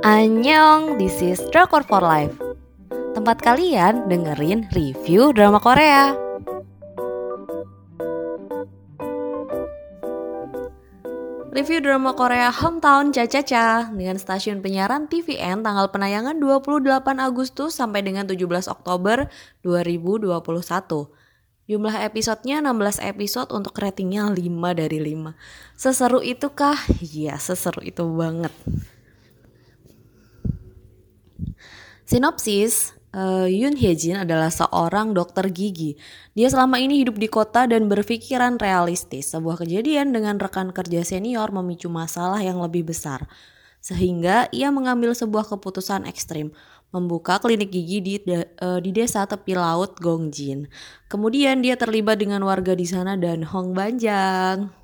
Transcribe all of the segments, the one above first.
Annyeong, this is Drakor for Life. Tempat kalian dengerin review drama Korea. Review drama Korea Hometown Caca-Caca dengan stasiun penyiaran TVN tanggal penayangan 28 Agustus sampai dengan 17 Oktober 2021 Jumlah episodenya 16 episode untuk ratingnya 5 dari 5 Seseru itu kah? Iya seseru itu banget Sinopsis, uh, Yoon Hye Jin adalah seorang dokter gigi. Dia selama ini hidup di kota dan berpikiran realistis. Sebuah kejadian dengan rekan kerja senior memicu masalah yang lebih besar. Sehingga ia mengambil sebuah keputusan ekstrim, membuka klinik gigi di, de, uh, di desa tepi laut Gongjin. Kemudian dia terlibat dengan warga di sana dan Hong Banjang.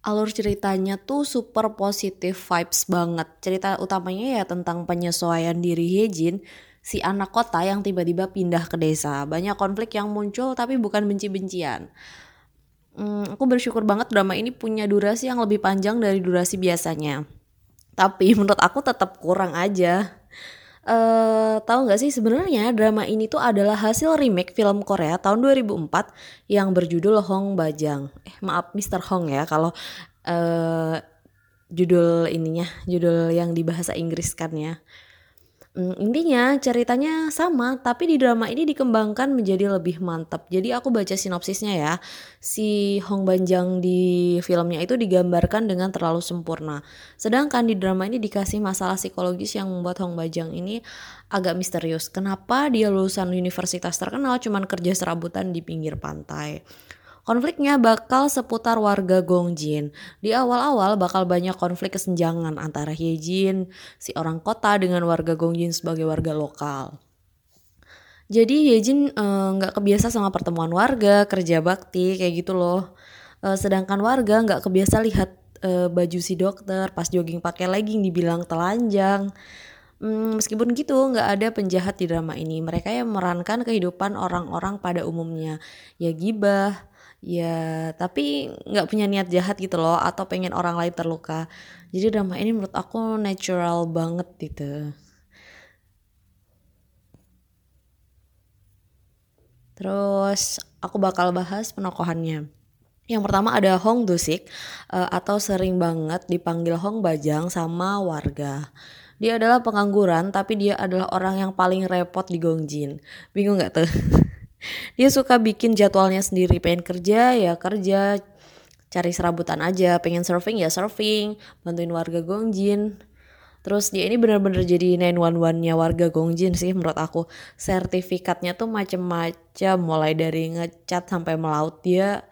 alur ceritanya tuh super positif vibes banget. Cerita utamanya ya tentang penyesuaian diri Hyejin, si anak kota yang tiba-tiba pindah ke desa. Banyak konflik yang muncul tapi bukan benci-bencian. Hmm, aku bersyukur banget drama ini punya durasi yang lebih panjang dari durasi biasanya. Tapi menurut aku tetap kurang aja uh, tahu nggak sih sebenarnya drama ini tuh adalah hasil remake film Korea tahun 2004 yang berjudul Hong Bajang. Eh maaf Mr. Hong ya kalau uh, judul ininya, judul yang di bahasa Inggris kan ya. Hmm, intinya ceritanya sama, tapi di drama ini dikembangkan menjadi lebih mantap. Jadi aku baca sinopsisnya ya. Si Hong Banjang di filmnya itu digambarkan dengan terlalu sempurna. Sedangkan di drama ini dikasih masalah psikologis yang membuat Hong Banjang ini agak misterius. Kenapa dia lulusan universitas terkenal cuman kerja serabutan di pinggir pantai? Konfliknya bakal seputar warga Gongjin. Di awal-awal bakal banyak konflik kesenjangan antara Hyejin, si orang kota dengan warga Gongjin sebagai warga lokal. Jadi Hyejin eh, nggak uh, kebiasa sama pertemuan warga, kerja bakti kayak gitu loh. Uh, sedangkan warga nggak kebiasa lihat uh, baju si dokter pas jogging pakai legging dibilang telanjang. Hmm, meskipun gitu nggak ada penjahat di drama ini. Mereka yang memerankan kehidupan orang-orang pada umumnya. Ya gibah, ya tapi nggak punya niat jahat gitu loh atau pengen orang lain terluka jadi drama ini menurut aku natural banget gitu terus aku bakal bahas penokohannya yang pertama ada Hong Dusik uh, atau sering banget dipanggil Hong Bajang sama warga. Dia adalah pengangguran tapi dia adalah orang yang paling repot di Gongjin. Bingung gak tuh? dia suka bikin jadwalnya sendiri pengen kerja ya kerja cari serabutan aja pengen surfing ya surfing bantuin warga Gongjin. Terus dia ini bener-bener jadi 911-nya warga Gongjin sih menurut aku. Sertifikatnya tuh macem-macem mulai dari ngecat sampai melaut dia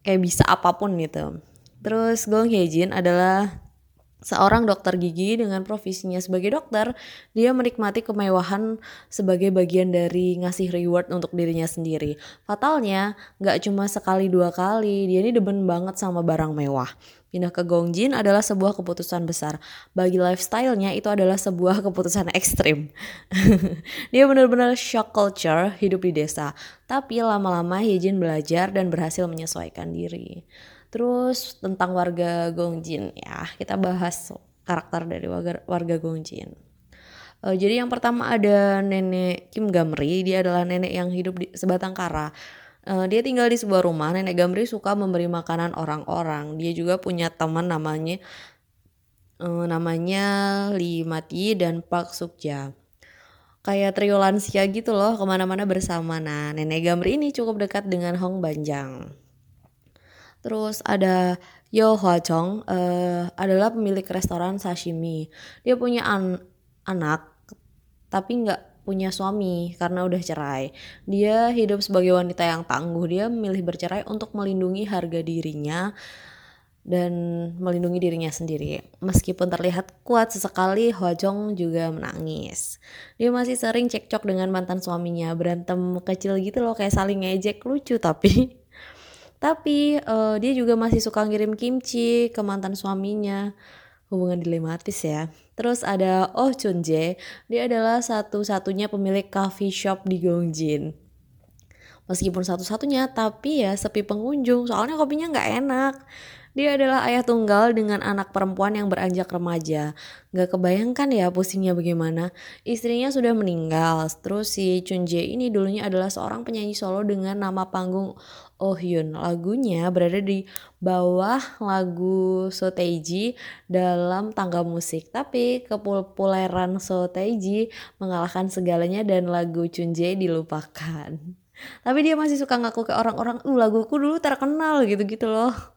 kayak bisa apa pun gitu. Terus Gong Hyejin adalah Seorang dokter gigi dengan profesinya sebagai dokter, dia menikmati kemewahan sebagai bagian dari ngasih reward untuk dirinya sendiri. Fatalnya, gak cuma sekali dua kali, dia ini demen banget sama barang mewah. Pindah ke Gongjin adalah sebuah keputusan besar. Bagi lifestyle-nya itu adalah sebuah keputusan ekstrim. dia benar-benar shock culture hidup di desa. Tapi lama-lama Hyejin belajar dan berhasil menyesuaikan diri. Terus tentang warga Gongjin ya, kita bahas karakter dari warga, warga Gongjin. Uh, jadi yang pertama ada nenek Kim Gamri, dia adalah nenek yang hidup di sebatang kara. Uh, dia tinggal di sebuah rumah. Nenek Gamri suka memberi makanan orang-orang. Dia juga punya teman namanya uh, namanya Lee Mati dan Park Sukja. Kayak trio lansia gitu loh, ke mana-mana bersama. Nah, nenek Gamri ini cukup dekat dengan Hong Banjang. Terus ada Yo Hwa Chong uh, adalah pemilik restoran sashimi. Dia punya an anak tapi nggak punya suami karena udah cerai. Dia hidup sebagai wanita yang tangguh. Dia memilih bercerai untuk melindungi harga dirinya dan melindungi dirinya sendiri. Meskipun terlihat kuat sesekali, Hwajong juga menangis. Dia masih sering cekcok dengan mantan suaminya, berantem kecil gitu loh, kayak saling ngejek lucu tapi tapi uh, dia juga masih suka ngirim kimchi ke mantan suaminya. Hubungan dilematis ya. Terus ada Oh Chun Jae, dia adalah satu-satunya pemilik coffee shop di Gongjin. meskipun satu-satunya tapi ya sepi pengunjung soalnya kopinya nggak enak dia adalah ayah tunggal dengan anak perempuan yang beranjak remaja. Gak kebayangkan ya pusingnya bagaimana. Istrinya sudah meninggal. Terus si Chun Jae ini dulunya adalah seorang penyanyi solo dengan nama panggung Oh Hyun. Lagunya berada di bawah lagu So Taiji dalam tangga musik. Tapi kepopuleran So Taiji mengalahkan segalanya dan lagu Chun Jae dilupakan. Tapi dia masih suka ngaku ke orang-orang, uh laguku dulu terkenal gitu-gitu loh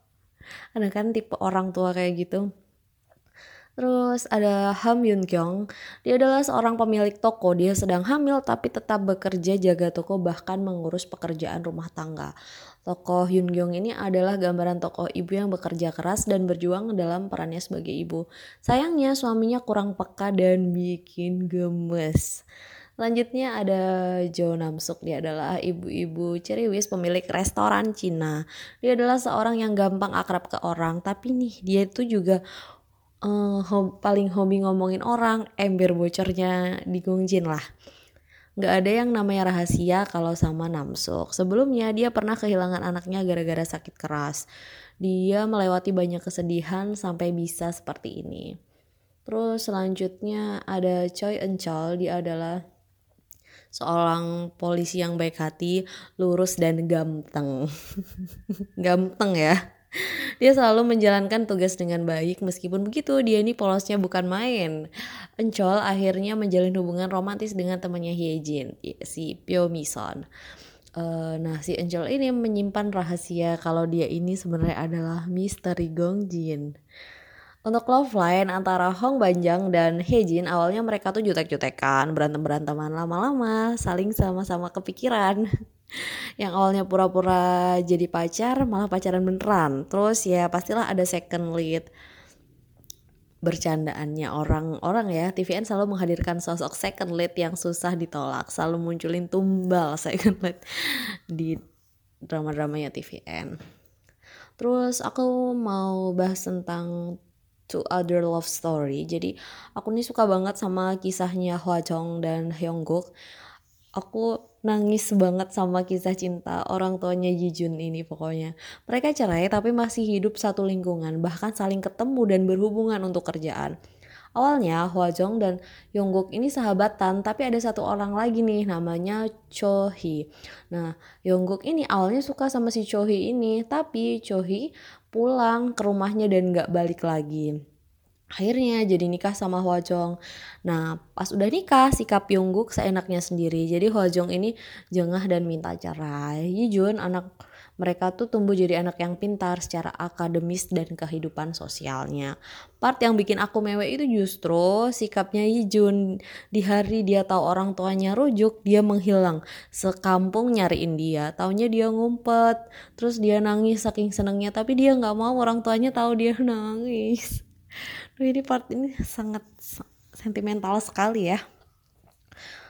ada kan tipe orang tua kayak gitu Terus ada Ham Yun Kyung, dia adalah seorang pemilik toko. Dia sedang hamil tapi tetap bekerja jaga toko bahkan mengurus pekerjaan rumah tangga. Tokoh Yun Kyung ini adalah gambaran tokoh ibu yang bekerja keras dan berjuang dalam perannya sebagai ibu. Sayangnya suaminya kurang peka dan bikin gemes. Selanjutnya ada Jo Namsuk, dia adalah ibu-ibu ceriwis pemilik restoran Cina. Dia adalah seorang yang gampang akrab ke orang, tapi nih dia itu juga uh, ho paling hobi ngomongin orang, ember bocornya di Gongjin lah. Gak ada yang namanya rahasia kalau sama Namsuk. Sebelumnya dia pernah kehilangan anaknya gara-gara sakit keras. Dia melewati banyak kesedihan sampai bisa seperti ini. Terus selanjutnya ada Choi Eunchol, dia adalah seorang polisi yang baik hati, lurus dan ganteng. ganteng ya. Dia selalu menjalankan tugas dengan baik meskipun begitu dia ini polosnya bukan main. Encol akhirnya menjalin hubungan romantis dengan temannya Hyejin, si Pyo Mison. Uh, nah si Encol ini menyimpan rahasia kalau dia ini sebenarnya adalah misteri Gongjin. Untuk love line antara Hong Banjang dan Hejin awalnya mereka tuh jutek-jutekan, berantem-beranteman lama-lama, saling sama-sama kepikiran. Yang awalnya pura-pura jadi pacar malah pacaran beneran. Terus ya pastilah ada second lead bercandaannya orang-orang ya TVN selalu menghadirkan sosok second lead yang susah ditolak selalu munculin tumbal second lead di drama-dramanya TVN terus aku mau bahas tentang to other love story. Jadi aku nih suka banget sama kisahnya Hwa Jong dan Hyungguk. Aku nangis banget sama kisah cinta orang tuanya Jijun ini pokoknya. Mereka cerai tapi masih hidup satu lingkungan, bahkan saling ketemu dan berhubungan untuk kerjaan. Awalnya Hwa Jong dan Yongguk ini sahabatan, tapi ada satu orang lagi nih namanya Cho Hee. Nah, Yongguk ini awalnya suka sama si Cho Hee ini, tapi Cho Hee pulang ke rumahnya dan gak balik lagi. Akhirnya jadi nikah sama Hwa Jong. Nah pas udah nikah sikap Yongguk seenaknya sendiri. Jadi Hwa Jong ini jengah dan minta cerai. Yijun anak mereka tuh tumbuh jadi anak yang pintar secara akademis dan kehidupan sosialnya. Part yang bikin aku mewek itu justru sikapnya Yijun. Di hari dia tahu orang tuanya rujuk, dia menghilang. Sekampung nyariin dia. Taunya dia ngumpet. Terus dia nangis saking senengnya. Tapi dia nggak mau orang tuanya tahu dia nangis. Duh, ini part ini sangat sentimental sekali ya.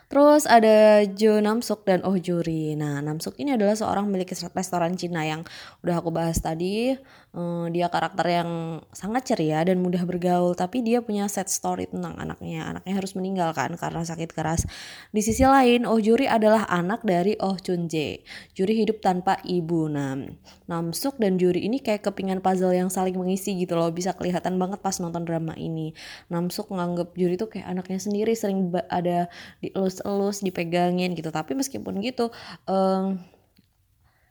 Terus ada Jo Namsuk dan Oh Juri. Nah, Namsuk ini adalah seorang milik restoran Cina yang udah aku bahas tadi. Uh, dia karakter yang sangat ceria dan mudah bergaul, tapi dia punya set story tentang anaknya. Anaknya harus meninggal kan karena sakit keras. Di sisi lain, Oh Juri adalah anak dari Oh Chun Jae. Juri hidup tanpa ibu. Nah, Namsuk dan Juri ini kayak kepingan puzzle yang saling mengisi gitu loh. Bisa kelihatan banget pas nonton drama ini. Namsuk nganggep Juri tuh kayak anaknya sendiri, sering ada di elus dipegangin gitu. Tapi meskipun gitu um,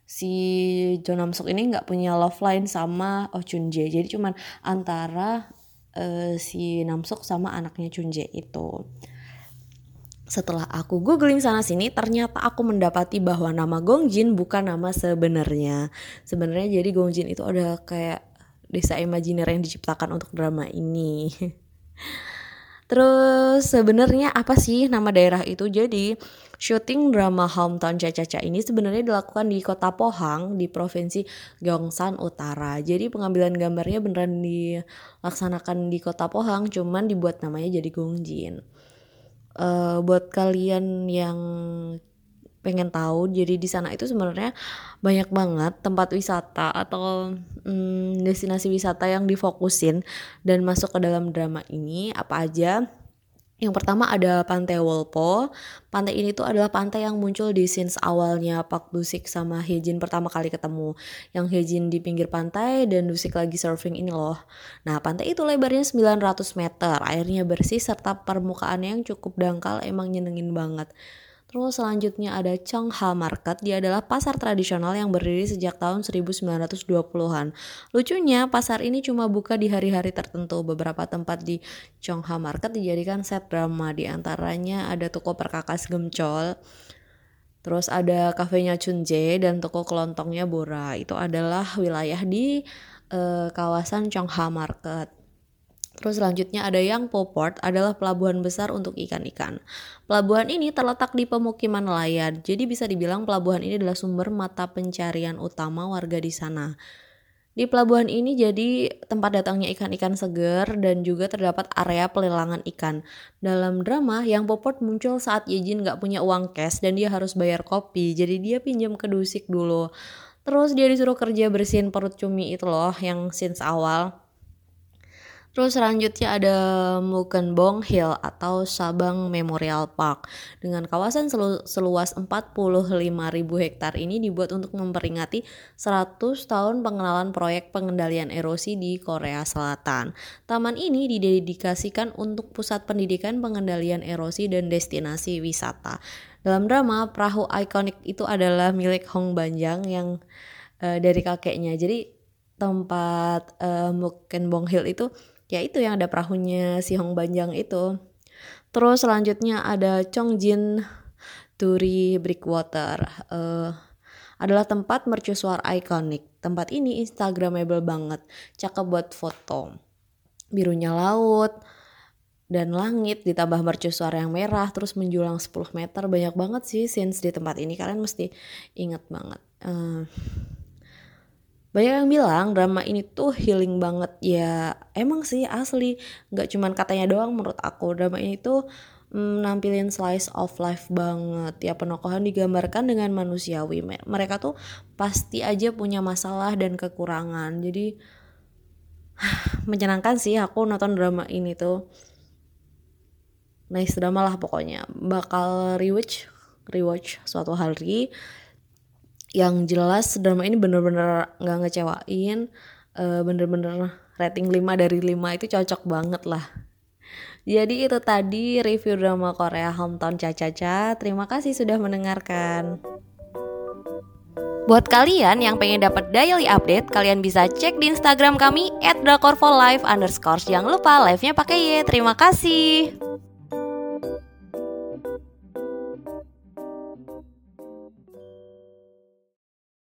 si Jo Namsuk ini nggak punya love line sama Oh Chun Jae. Jadi cuman antara uh, si Namsuk sama anaknya Chun Jae itu. Setelah aku googling sana sini ternyata aku mendapati bahwa nama Gongjin bukan nama sebenarnya. Sebenarnya jadi Gongjin itu ada kayak desa imajiner yang diciptakan untuk drama ini Terus sebenarnya apa sih nama daerah itu? Jadi syuting drama Hometown Caca ini sebenarnya dilakukan di kota Pohang di provinsi Gyeongsang Utara. Jadi pengambilan gambarnya beneran dilaksanakan di kota Pohang, cuman dibuat namanya jadi Gongjin. Uh, buat kalian yang pengen tahu jadi di sana itu sebenarnya banyak banget tempat wisata atau hmm, destinasi wisata yang difokusin dan masuk ke dalam drama ini apa aja Yang pertama ada Pantai Wolpo. Pantai ini tuh adalah pantai yang muncul di scenes awalnya Pak Dusik sama Hejin pertama kali ketemu. Yang Hejin di pinggir pantai dan Dusik lagi surfing ini loh. Nah pantai itu lebarnya 900 meter, airnya bersih serta permukaannya yang cukup dangkal emang nyenengin banget. Terus selanjutnya ada Chongha Market. Dia adalah pasar tradisional yang berdiri sejak tahun 1920-an. Lucunya, pasar ini cuma buka di hari-hari tertentu. Beberapa tempat di Chongha Market dijadikan set drama. Di antaranya ada toko perkakas gemcol. Terus ada kafenya Chunje dan toko kelontongnya Bora. Itu adalah wilayah di uh, kawasan Chongha Market. Terus selanjutnya ada yang Port adalah pelabuhan besar untuk ikan-ikan. Pelabuhan ini terletak di pemukiman nelayan, jadi bisa dibilang pelabuhan ini adalah sumber mata pencarian utama warga di sana. Di pelabuhan ini jadi tempat datangnya ikan-ikan segar dan juga terdapat area pelelangan ikan. Dalam drama, yang Popot muncul saat Yejin gak punya uang cash dan dia harus bayar kopi, jadi dia pinjam ke Dusik dulu. Terus dia disuruh kerja bersihin perut cumi itu loh yang since awal. Terus selanjutnya ada Mukenbong Hill atau Sabang Memorial Park. Dengan kawasan selu seluas 45.000 hektar ini dibuat untuk memperingati 100 tahun pengenalan proyek pengendalian erosi di Korea Selatan. Taman ini didedikasikan untuk pusat pendidikan pengendalian erosi dan destinasi wisata. Dalam drama, perahu ikonik itu adalah milik Hong Banjang yang uh, dari kakeknya. Jadi tempat uh, Mukenbong Hill itu ya itu yang ada perahunya si Hong Banjang itu. Terus selanjutnya ada Chongjin Turi Breakwater uh, adalah tempat mercusuar ikonik. Tempat ini instagramable banget. Cakep buat foto. Birunya laut dan langit ditambah mercusuar yang merah terus menjulang 10 meter. Banyak banget sih scenes di tempat ini. Kalian mesti inget banget. Uh, banyak yang bilang drama ini tuh healing banget. Ya emang sih asli. Nggak cuman katanya doang menurut aku. Drama ini tuh mm, nampilin slice of life banget. Ya penokohan digambarkan dengan manusiawi. Mereka tuh pasti aja punya masalah dan kekurangan. Jadi menyenangkan sih aku nonton drama ini tuh. Nice drama lah pokoknya. Bakal rewatch rewatch suatu hari yang jelas drama ini bener-bener nggak ngecewain uh, bener-bener rating 5 dari 5 itu cocok banget lah jadi itu tadi review drama Korea Hometown Caca-Caca terima kasih sudah mendengarkan Buat kalian yang pengen dapat daily update, kalian bisa cek di Instagram kami @drakorfolive. Jangan lupa live-nya pakai Y. Terima kasih.